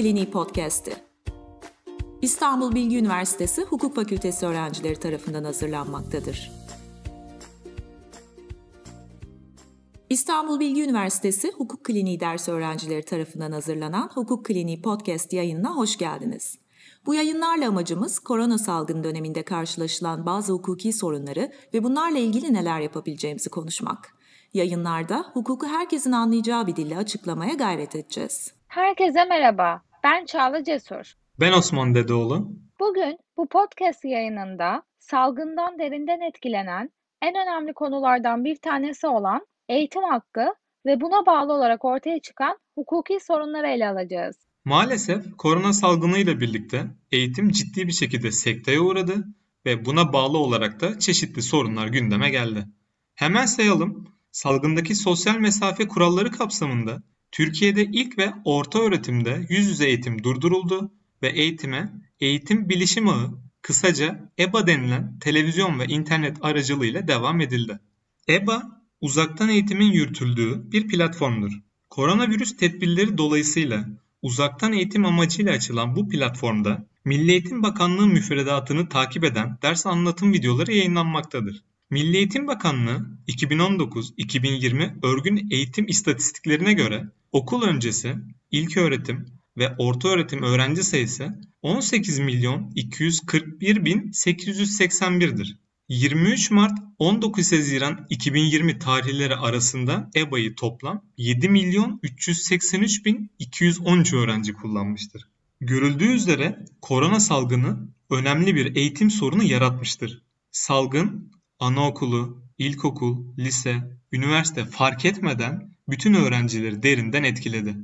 Kliniği Podcast'i. İstanbul Bilgi Üniversitesi Hukuk Fakültesi öğrencileri tarafından hazırlanmaktadır. İstanbul Bilgi Üniversitesi Hukuk Kliniği ders öğrencileri tarafından hazırlanan Hukuk Kliniği Podcast yayınına hoş geldiniz. Bu yayınlarla amacımız korona salgını döneminde karşılaşılan bazı hukuki sorunları ve bunlarla ilgili neler yapabileceğimizi konuşmak. Yayınlarda hukuku herkesin anlayacağı bir dille açıklamaya gayret edeceğiz. Herkese merhaba. Ben Çağla Cesur. Ben Osman Dedeoğlu. Bugün bu podcast yayınında salgından derinden etkilenen en önemli konulardan bir tanesi olan eğitim hakkı ve buna bağlı olarak ortaya çıkan hukuki sorunları ele alacağız. Maalesef korona salgını ile birlikte eğitim ciddi bir şekilde sekteye uğradı ve buna bağlı olarak da çeşitli sorunlar gündeme geldi. Hemen sayalım. Salgındaki sosyal mesafe kuralları kapsamında Türkiye'de ilk ve orta öğretimde yüz yüze eğitim durduruldu ve eğitime eğitim bilişim ağı kısaca EBA denilen televizyon ve internet aracılığıyla devam edildi. EBA uzaktan eğitimin yürütüldüğü bir platformdur. Koronavirüs tedbirleri dolayısıyla uzaktan eğitim amacıyla açılan bu platformda Milli Eğitim Bakanlığı müfredatını takip eden ders anlatım videoları yayınlanmaktadır. Milli Eğitim Bakanlığı 2019-2020 örgün eğitim istatistiklerine göre okul öncesi, ilköğretim ve ortaöğretim öğrenci sayısı 18 milyon 241 bin 881'dir. 23 Mart 19 Haziran 2020 tarihleri arasında EBA'yı toplam 7 milyon 383 bin 213 öğrenci kullanmıştır. Görüldüğü üzere korona salgını önemli bir eğitim sorunu yaratmıştır. Salgın anaokulu, ilkokul, lise, üniversite fark etmeden bütün öğrencileri derinden etkiledi.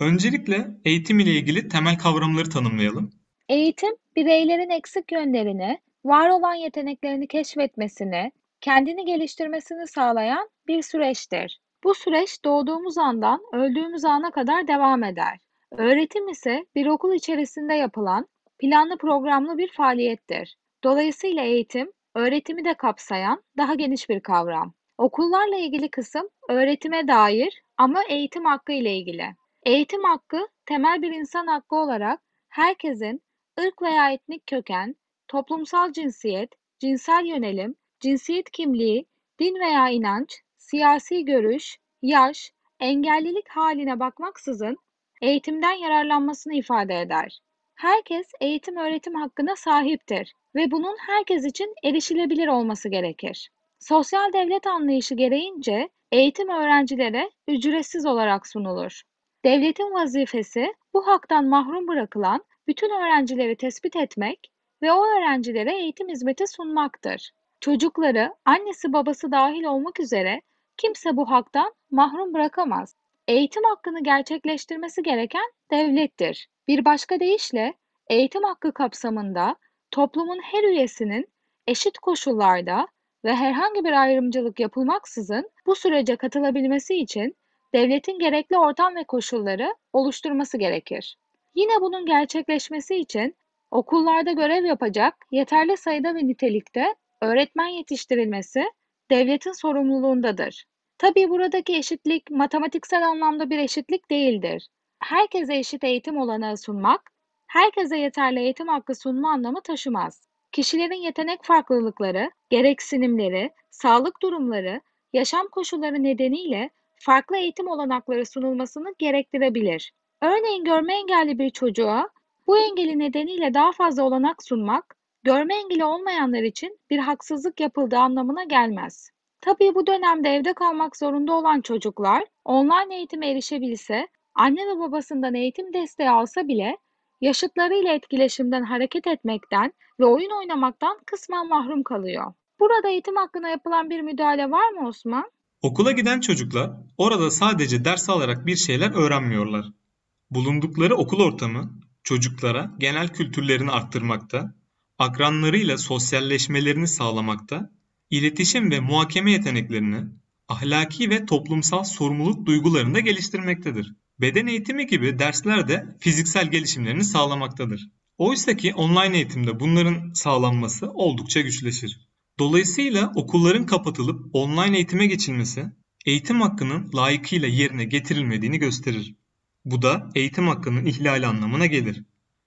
Öncelikle eğitim ile ilgili temel kavramları tanımlayalım. Eğitim, bireylerin eksik yönlerini, var olan yeteneklerini keşfetmesini, kendini geliştirmesini sağlayan bir süreçtir. Bu süreç doğduğumuz andan öldüğümüz ana kadar devam eder. Öğretim ise bir okul içerisinde yapılan planlı programlı bir faaliyettir. Dolayısıyla eğitim, öğretimi de kapsayan daha geniş bir kavram. Okullarla ilgili kısım öğretime dair ama eğitim hakkı ile ilgili. Eğitim hakkı temel bir insan hakkı olarak herkesin ırk veya etnik köken, toplumsal cinsiyet, cinsel yönelim, cinsiyet kimliği, din veya inanç, siyasi görüş, yaş, engellilik haline bakmaksızın eğitimden yararlanmasını ifade eder. Herkes eğitim öğretim hakkına sahiptir ve bunun herkes için erişilebilir olması gerekir. Sosyal devlet anlayışı gereğince eğitim öğrencilere ücretsiz olarak sunulur. Devletin vazifesi bu haktan mahrum bırakılan bütün öğrencileri tespit etmek ve o öğrencilere eğitim hizmeti sunmaktır. Çocukları, annesi babası dahil olmak üzere kimse bu haktan mahrum bırakamaz. Eğitim hakkını gerçekleştirmesi gereken devlettir. Bir başka deyişle eğitim hakkı kapsamında toplumun her üyesinin eşit koşullarda ve herhangi bir ayrımcılık yapılmaksızın bu sürece katılabilmesi için devletin gerekli ortam ve koşulları oluşturması gerekir. Yine bunun gerçekleşmesi için okullarda görev yapacak yeterli sayıda ve nitelikte öğretmen yetiştirilmesi devletin sorumluluğundadır. Tabii buradaki eşitlik matematiksel anlamda bir eşitlik değildir. Herkese eşit eğitim olanağı sunmak, herkese yeterli eğitim hakkı sunma anlamı taşımaz. Kişilerin yetenek farklılıkları, gereksinimleri, sağlık durumları, yaşam koşulları nedeniyle farklı eğitim olanakları sunulmasını gerektirebilir. Örneğin görme engelli bir çocuğa bu engeli nedeniyle daha fazla olanak sunmak, görme engeli olmayanlar için bir haksızlık yapıldığı anlamına gelmez. Tabii bu dönemde evde kalmak zorunda olan çocuklar online eğitime erişebilse, anne ve babasından eğitim desteği alsa bile yaşıtlarıyla etkileşimden hareket etmekten ve oyun oynamaktan kısmen mahrum kalıyor. Burada eğitim hakkına yapılan bir müdahale var mı Osman? Okula giden çocuklar orada sadece ders alarak bir şeyler öğrenmiyorlar. Bulundukları okul ortamı çocuklara genel kültürlerini arttırmakta, akranlarıyla sosyalleşmelerini sağlamakta, iletişim ve muhakeme yeteneklerini, ahlaki ve toplumsal sorumluluk duygularını da geliştirmektedir. Beden eğitimi gibi dersler de fiziksel gelişimlerini sağlamaktadır. Oysa ki online eğitimde bunların sağlanması oldukça güçleşir. Dolayısıyla okulların kapatılıp online eğitime geçilmesi eğitim hakkının layıkıyla yerine getirilmediğini gösterir. Bu da eğitim hakkının ihlali anlamına gelir.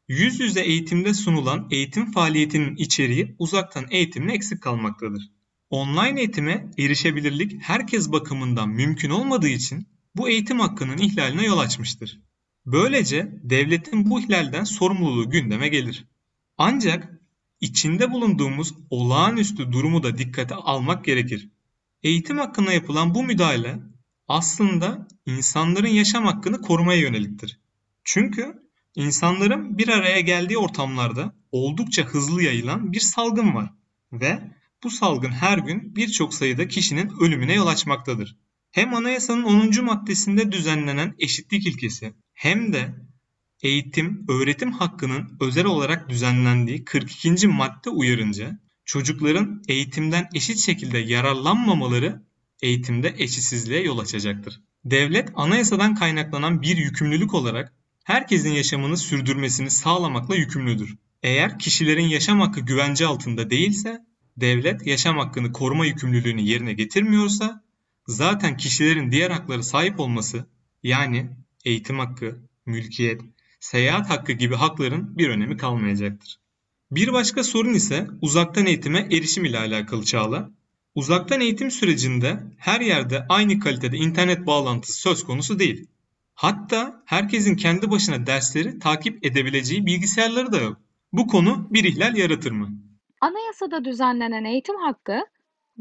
Yüz yüze eğitimde sunulan eğitim faaliyetinin içeriği uzaktan eğitimle eksik kalmaktadır. Online eğitime erişebilirlik herkes bakımından mümkün olmadığı için bu eğitim hakkının ihlaline yol açmıştır. Böylece devletin bu ihlalden sorumluluğu gündeme gelir. Ancak içinde bulunduğumuz olağanüstü durumu da dikkate almak gerekir. Eğitim hakkına yapılan bu müdahale aslında insanların yaşam hakkını korumaya yöneliktir. Çünkü insanların bir araya geldiği ortamlarda oldukça hızlı yayılan bir salgın var ve bu salgın her gün birçok sayıda kişinin ölümüne yol açmaktadır. Hem anayasanın 10. maddesinde düzenlenen eşitlik ilkesi hem de eğitim, öğretim hakkının özel olarak düzenlendiği 42. madde uyarınca çocukların eğitimden eşit şekilde yararlanmamaları eğitimde eşitsizliğe yol açacaktır. Devlet anayasadan kaynaklanan bir yükümlülük olarak herkesin yaşamını sürdürmesini sağlamakla yükümlüdür. Eğer kişilerin yaşam hakkı güvence altında değilse, devlet yaşam hakkını koruma yükümlülüğünü yerine getirmiyorsa, zaten kişilerin diğer hakları sahip olması, yani eğitim hakkı, mülkiyet, seyahat hakkı gibi hakların bir önemi kalmayacaktır. Bir başka sorun ise uzaktan eğitime erişim ile alakalı Çağla. Uzaktan eğitim sürecinde her yerde aynı kalitede internet bağlantısı söz konusu değil. Hatta herkesin kendi başına dersleri takip edebileceği bilgisayarları da yok. Bu konu bir ihlal yaratır mı? Anayasada düzenlenen eğitim hakkı,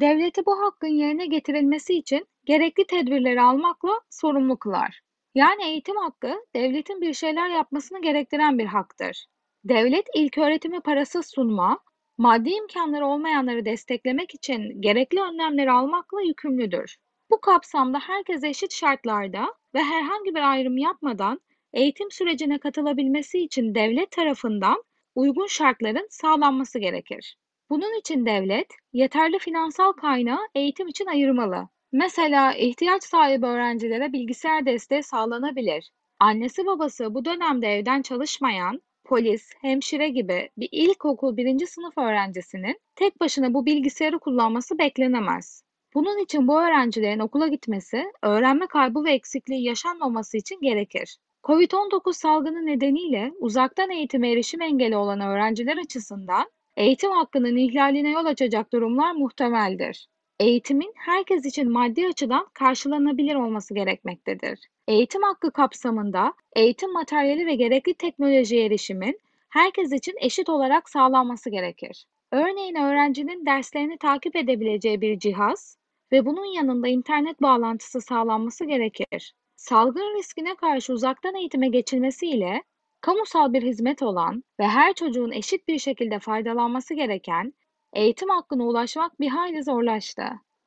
devleti bu hakkın yerine getirilmesi için gerekli tedbirleri almakla sorumlu kılar. Yani eğitim hakkı, devletin bir şeyler yapmasını gerektiren bir haktır. Devlet ilk öğretimi parasız sunma, maddi imkanları olmayanları desteklemek için gerekli önlemleri almakla yükümlüdür. Bu kapsamda herkes eşit şartlarda ve herhangi bir ayrım yapmadan eğitim sürecine katılabilmesi için devlet tarafından uygun şartların sağlanması gerekir. Bunun için devlet yeterli finansal kaynağı eğitim için ayırmalı. Mesela ihtiyaç sahibi öğrencilere bilgisayar desteği sağlanabilir. Annesi babası bu dönemde evden çalışmayan, polis, hemşire gibi bir ilkokul birinci sınıf öğrencisinin tek başına bu bilgisayarı kullanması beklenemez. Bunun için bu öğrencilerin okula gitmesi, öğrenme kaybı ve eksikliği yaşanmaması için gerekir. Covid-19 salgını nedeniyle uzaktan eğitime erişim engeli olan öğrenciler açısından eğitim hakkının ihlaline yol açacak durumlar muhtemeldir. Eğitimin herkes için maddi açıdan karşılanabilir olması gerekmektedir. Eğitim hakkı kapsamında eğitim materyali ve gerekli teknolojiye erişimin herkes için eşit olarak sağlanması gerekir. Örneğin öğrencinin derslerini takip edebileceği bir cihaz ve bunun yanında internet bağlantısı sağlanması gerekir. Salgın riskine karşı uzaktan eğitime geçilmesiyle kamusal bir hizmet olan ve her çocuğun eşit bir şekilde faydalanması gereken eğitim hakkına ulaşmak bir hayli zorlaştı.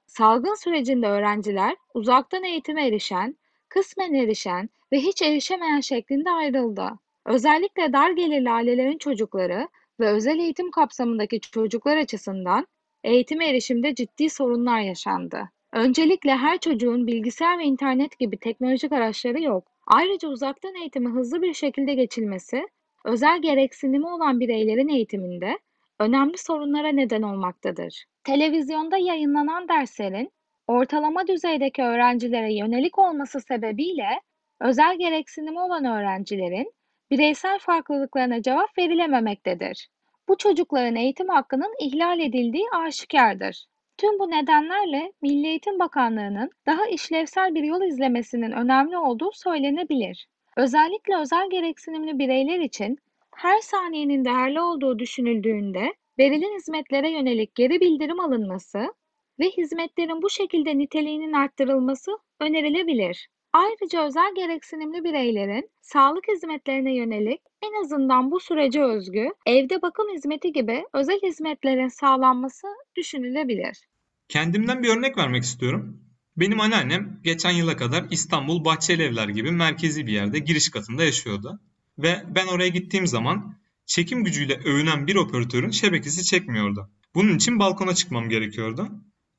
Salgın sürecinde öğrenciler uzaktan eğitime erişen, kısmen erişen ve hiç erişemeyen şeklinde ayrıldı. Özellikle dar gelirli ailelerin çocukları ve özel eğitim kapsamındaki çocuklar açısından eğitime erişimde ciddi sorunlar yaşandı. Öncelikle her çocuğun bilgisayar ve internet gibi teknolojik araçları yok. Ayrıca uzaktan eğitime hızlı bir şekilde geçilmesi, özel gereksinimi olan bireylerin eğitiminde önemli sorunlara neden olmaktadır. Televizyonda yayınlanan derslerin ortalama düzeydeki öğrencilere yönelik olması sebebiyle özel gereksinimi olan öğrencilerin bireysel farklılıklarına cevap verilememektedir. Bu çocukların eğitim hakkının ihlal edildiği aşikardır. Tüm bu nedenlerle Milli Eğitim Bakanlığı'nın daha işlevsel bir yol izlemesinin önemli olduğu söylenebilir. Özellikle özel gereksinimli bireyler için her saniyenin değerli olduğu düşünüldüğünde verilen hizmetlere yönelik geri bildirim alınması ve hizmetlerin bu şekilde niteliğinin arttırılması önerilebilir. Ayrıca özel gereksinimli bireylerin sağlık hizmetlerine yönelik en azından bu sürece özgü evde bakım hizmeti gibi özel hizmetlerin sağlanması düşünülebilir. Kendimden bir örnek vermek istiyorum. Benim anneannem geçen yıla kadar İstanbul Bahçeli Evler gibi merkezi bir yerde giriş katında yaşıyordu. Ve ben oraya gittiğim zaman çekim gücüyle övünen bir operatörün şebekesi çekmiyordu. Bunun için balkona çıkmam gerekiyordu.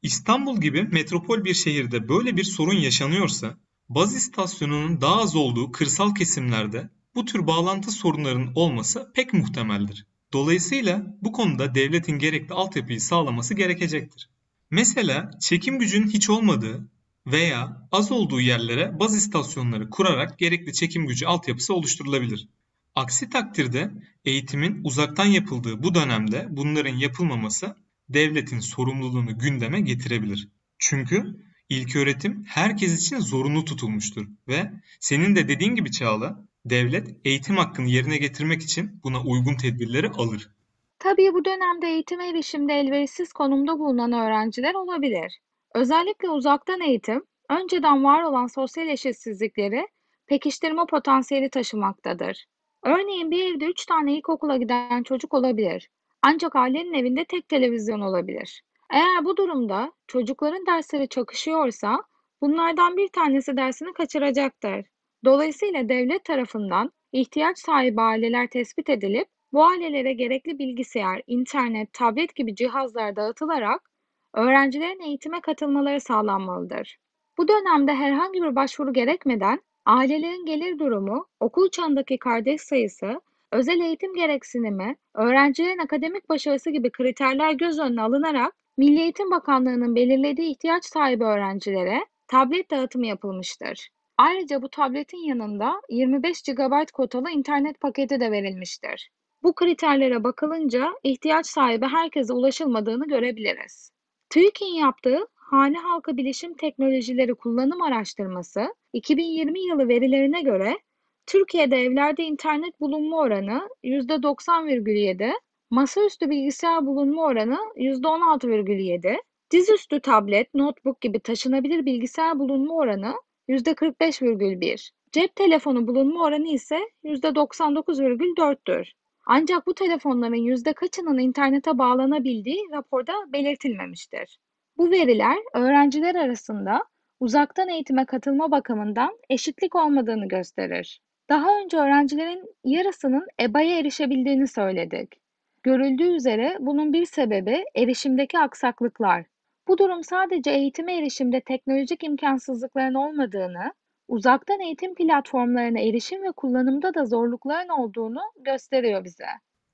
İstanbul gibi metropol bir şehirde böyle bir sorun yaşanıyorsa baz istasyonunun daha az olduğu kırsal kesimlerde bu tür bağlantı sorunlarının olması pek muhtemeldir. Dolayısıyla bu konuda devletin gerekli altyapıyı sağlaması gerekecektir. Mesela çekim gücünün hiç olmadığı veya az olduğu yerlere baz istasyonları kurarak gerekli çekim gücü altyapısı oluşturulabilir. Aksi takdirde eğitimin uzaktan yapıldığı bu dönemde bunların yapılmaması devletin sorumluluğunu gündeme getirebilir. Çünkü ilköğretim herkes için zorunlu tutulmuştur ve senin de dediğin gibi Çağla, devlet eğitim hakkını yerine getirmek için buna uygun tedbirleri alır. Tabii bu dönemde eğitime erişimde elverişsiz konumda bulunan öğrenciler olabilir. Özellikle uzaktan eğitim, önceden var olan sosyal eşitsizlikleri pekiştirme potansiyeli taşımaktadır. Örneğin bir evde üç tane ilkokula giden çocuk olabilir. Ancak ailenin evinde tek televizyon olabilir. Eğer bu durumda çocukların dersleri çakışıyorsa bunlardan bir tanesi dersini kaçıracaktır. Dolayısıyla devlet tarafından ihtiyaç sahibi aileler tespit edilip bu ailelere gerekli bilgisayar, internet, tablet gibi cihazlar dağıtılarak öğrencilerin eğitime katılmaları sağlanmalıdır. Bu dönemde herhangi bir başvuru gerekmeden ailelerin gelir durumu, okul çağındaki kardeş sayısı, özel eğitim gereksinimi, öğrencilerin akademik başarısı gibi kriterler göz önüne alınarak Milli Eğitim Bakanlığı'nın belirlediği ihtiyaç sahibi öğrencilere tablet dağıtımı yapılmıştır. Ayrıca bu tabletin yanında 25 GB kotalı internet paketi de verilmiştir. Bu kriterlere bakılınca ihtiyaç sahibi herkese ulaşılmadığını görebiliriz. TÜİK'in yaptığı Hane Halkı Bilişim Teknolojileri Kullanım Araştırması 2020 yılı verilerine göre Türkiye'de evlerde internet bulunma oranı %90,7, masaüstü bilgisayar bulunma oranı %16,7, dizüstü tablet, notebook gibi taşınabilir bilgisayar bulunma oranı %45,1, cep telefonu bulunma oranı ise %99,4'tür. Ancak bu telefonların yüzde kaçının internete bağlanabildiği raporda belirtilmemiştir. Bu veriler öğrenciler arasında uzaktan eğitime katılma bakımından eşitlik olmadığını gösterir. Daha önce öğrencilerin yarısının EBA'ya erişebildiğini söyledik. Görüldüğü üzere bunun bir sebebi erişimdeki aksaklıklar. Bu durum sadece eğitime erişimde teknolojik imkansızlıkların olmadığını, uzaktan eğitim platformlarına erişim ve kullanımda da zorlukların olduğunu gösteriyor bize.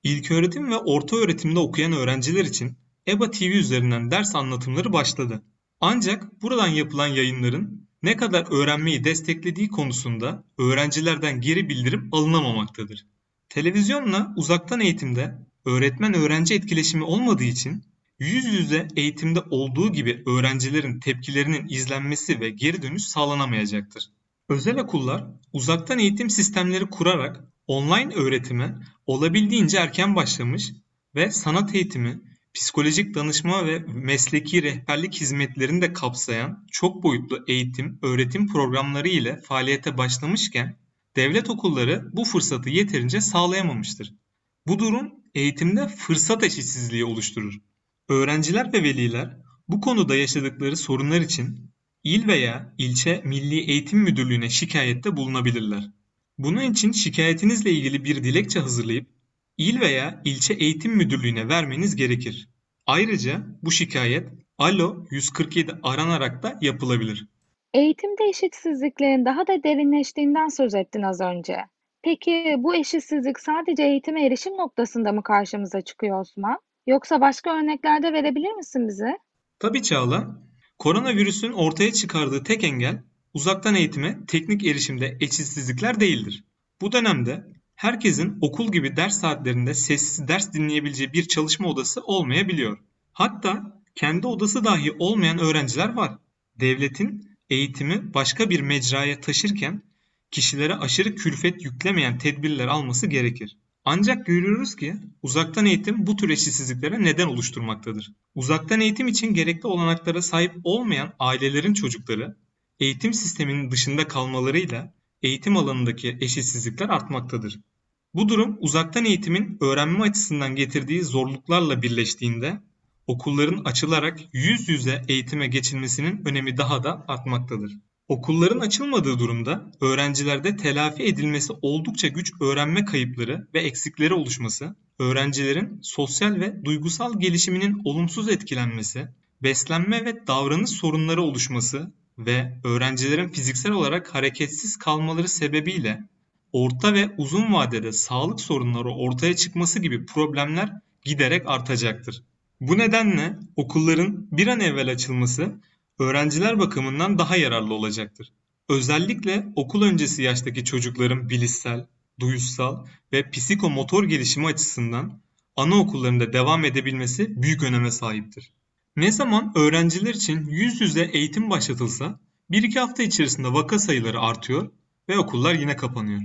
İlköğretim ve orta öğretimde okuyan öğrenciler için EBA TV üzerinden ders anlatımları başladı. Ancak buradan yapılan yayınların ne kadar öğrenmeyi desteklediği konusunda öğrencilerden geri bildirim alınamamaktadır. Televizyonla uzaktan eğitimde öğretmen öğrenci etkileşimi olmadığı için yüz yüze eğitimde olduğu gibi öğrencilerin tepkilerinin izlenmesi ve geri dönüş sağlanamayacaktır. Özel okullar uzaktan eğitim sistemleri kurarak online öğretime olabildiğince erken başlamış ve sanat eğitimi, psikolojik danışma ve mesleki rehberlik hizmetlerini de kapsayan çok boyutlu eğitim, öğretim programları ile faaliyete başlamışken devlet okulları bu fırsatı yeterince sağlayamamıştır. Bu durum eğitimde fırsat eşitsizliği oluşturur. Öğrenciler ve veliler bu konuda yaşadıkları sorunlar için il veya ilçe Milli Eğitim Müdürlüğü'ne şikayette bulunabilirler. Bunun için şikayetinizle ilgili bir dilekçe hazırlayıp il veya ilçe eğitim müdürlüğüne vermeniz gerekir. Ayrıca bu şikayet Alo 147 aranarak da yapılabilir. Eğitimde eşitsizliklerin daha da derinleştiğinden söz ettin az önce. Peki bu eşitsizlik sadece eğitime erişim noktasında mı karşımıza çıkıyor Osman? Yoksa başka örneklerde verebilir misin bize? Tabii Çağla. Koronavirüsün ortaya çıkardığı tek engel uzaktan eğitime teknik erişimde eşitsizlikler değildir. Bu dönemde herkesin okul gibi ders saatlerinde sessiz ders dinleyebileceği bir çalışma odası olmayabiliyor. Hatta kendi odası dahi olmayan öğrenciler var. Devletin eğitimi başka bir mecraya taşırken kişilere aşırı külfet yüklemeyen tedbirler alması gerekir. Ancak görüyoruz ki uzaktan eğitim bu tür eşitsizliklere neden oluşturmaktadır. Uzaktan eğitim için gerekli olanaklara sahip olmayan ailelerin çocukları eğitim sisteminin dışında kalmalarıyla eğitim alanındaki eşitsizlikler artmaktadır. Bu durum uzaktan eğitimin öğrenme açısından getirdiği zorluklarla birleştiğinde okulların açılarak yüz yüze eğitime geçilmesinin önemi daha da artmaktadır. Okulların açılmadığı durumda öğrencilerde telafi edilmesi oldukça güç öğrenme kayıpları ve eksikleri oluşması, öğrencilerin sosyal ve duygusal gelişiminin olumsuz etkilenmesi, beslenme ve davranış sorunları oluşması ve öğrencilerin fiziksel olarak hareketsiz kalmaları sebebiyle orta ve uzun vadede sağlık sorunları ortaya çıkması gibi problemler giderek artacaktır. Bu nedenle okulların bir an evvel açılması öğrenciler bakımından daha yararlı olacaktır. Özellikle okul öncesi yaştaki çocukların bilişsel, duyuşsal ve psikomotor gelişimi açısından anaokullarında devam edebilmesi büyük öneme sahiptir. Ne zaman öğrenciler için yüz yüze eğitim başlatılsa bir iki hafta içerisinde vaka sayıları artıyor ve okullar yine kapanıyor.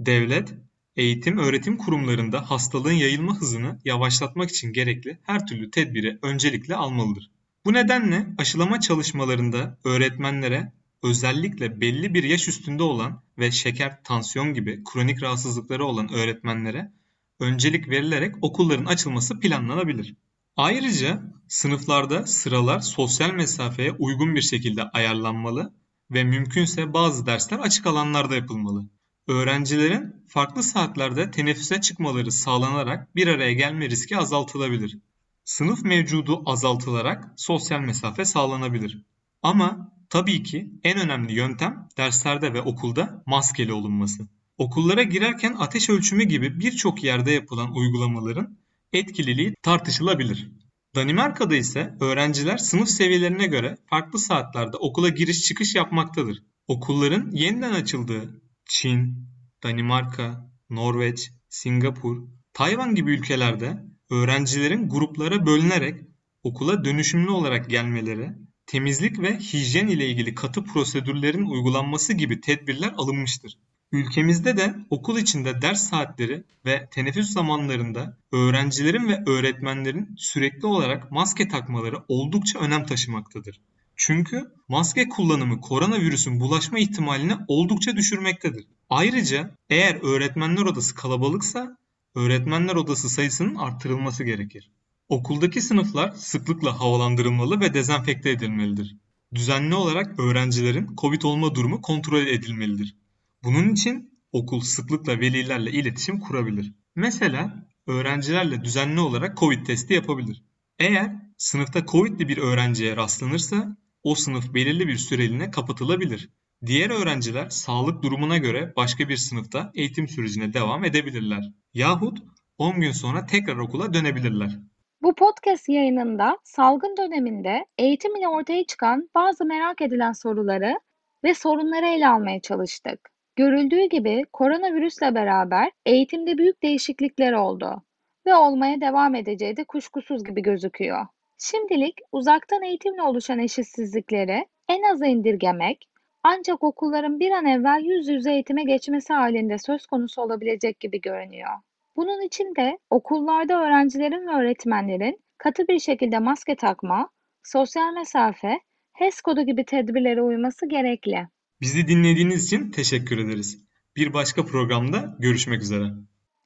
Devlet, eğitim öğretim kurumlarında hastalığın yayılma hızını yavaşlatmak için gerekli her türlü tedbiri öncelikle almalıdır. Bu nedenle aşılama çalışmalarında öğretmenlere özellikle belli bir yaş üstünde olan ve şeker, tansiyon gibi kronik rahatsızlıkları olan öğretmenlere öncelik verilerek okulların açılması planlanabilir. Ayrıca sınıflarda sıralar sosyal mesafeye uygun bir şekilde ayarlanmalı ve mümkünse bazı dersler açık alanlarda yapılmalı. Öğrencilerin farklı saatlerde teneffüse çıkmaları sağlanarak bir araya gelme riski azaltılabilir. Sınıf mevcudu azaltılarak sosyal mesafe sağlanabilir. Ama tabii ki en önemli yöntem derslerde ve okulda maskeli olunması. Okullara girerken ateş ölçümü gibi birçok yerde yapılan uygulamaların etkililiği tartışılabilir. Danimarka'da ise öğrenciler sınıf seviyelerine göre farklı saatlerde okula giriş çıkış yapmaktadır. Okulların yeniden açıldığı Çin, Danimarka, Norveç, Singapur, Tayvan gibi ülkelerde öğrencilerin gruplara bölünerek okula dönüşümlü olarak gelmeleri, temizlik ve hijyen ile ilgili katı prosedürlerin uygulanması gibi tedbirler alınmıştır. Ülkemizde de okul içinde ders saatleri ve teneffüs zamanlarında öğrencilerin ve öğretmenlerin sürekli olarak maske takmaları oldukça önem taşımaktadır. Çünkü maske kullanımı koronavirüsün bulaşma ihtimalini oldukça düşürmektedir. Ayrıca eğer öğretmenler odası kalabalıksa öğretmenler odası sayısının arttırılması gerekir. Okuldaki sınıflar sıklıkla havalandırılmalı ve dezenfekte edilmelidir. Düzenli olarak öğrencilerin COVID olma durumu kontrol edilmelidir. Bunun için okul sıklıkla velilerle iletişim kurabilir. Mesela öğrencilerle düzenli olarak COVID testi yapabilir. Eğer sınıfta COVID'li bir öğrenciye rastlanırsa o sınıf belirli bir süreliğine kapatılabilir. Diğer öğrenciler sağlık durumuna göre başka bir sınıfta eğitim sürecine devam edebilirler. Yahut 10 gün sonra tekrar okula dönebilirler. Bu podcast yayınında salgın döneminde eğitim ile ortaya çıkan bazı merak edilen soruları ve sorunları ele almaya çalıştık. Görüldüğü gibi koronavirüsle beraber eğitimde büyük değişiklikler oldu ve olmaya devam edeceği de kuşkusuz gibi gözüküyor. Şimdilik uzaktan eğitimle oluşan eşitsizlikleri en aza indirgemek ancak okulların bir an evvel yüz yüze eğitime geçmesi halinde söz konusu olabilecek gibi görünüyor. Bunun için de okullarda öğrencilerin ve öğretmenlerin katı bir şekilde maske takma, sosyal mesafe, HES kodu gibi tedbirlere uyması gerekli. Bizi dinlediğiniz için teşekkür ederiz. Bir başka programda görüşmek üzere.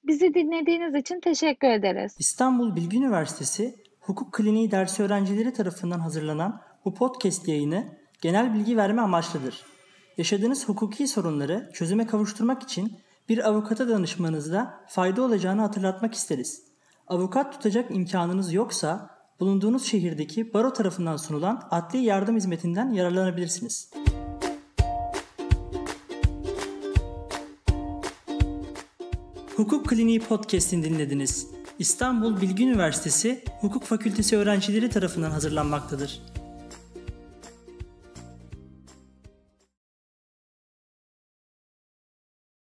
Bizi dinlediğiniz için teşekkür ederiz. İstanbul Bilgi Üniversitesi Hukuk Kliniği dersi öğrencileri tarafından hazırlanan bu podcast yayını genel bilgi verme amaçlıdır. Yaşadığınız hukuki sorunları çözüme kavuşturmak için bir avukata danışmanızda fayda olacağını hatırlatmak isteriz. Avukat tutacak imkanınız yoksa bulunduğunuz şehirdeki baro tarafından sunulan adli yardım hizmetinden yararlanabilirsiniz. Hukuk Kliniği Podcast'ini dinlediniz. İstanbul Bilgi Üniversitesi Hukuk Fakültesi öğrencileri tarafından hazırlanmaktadır.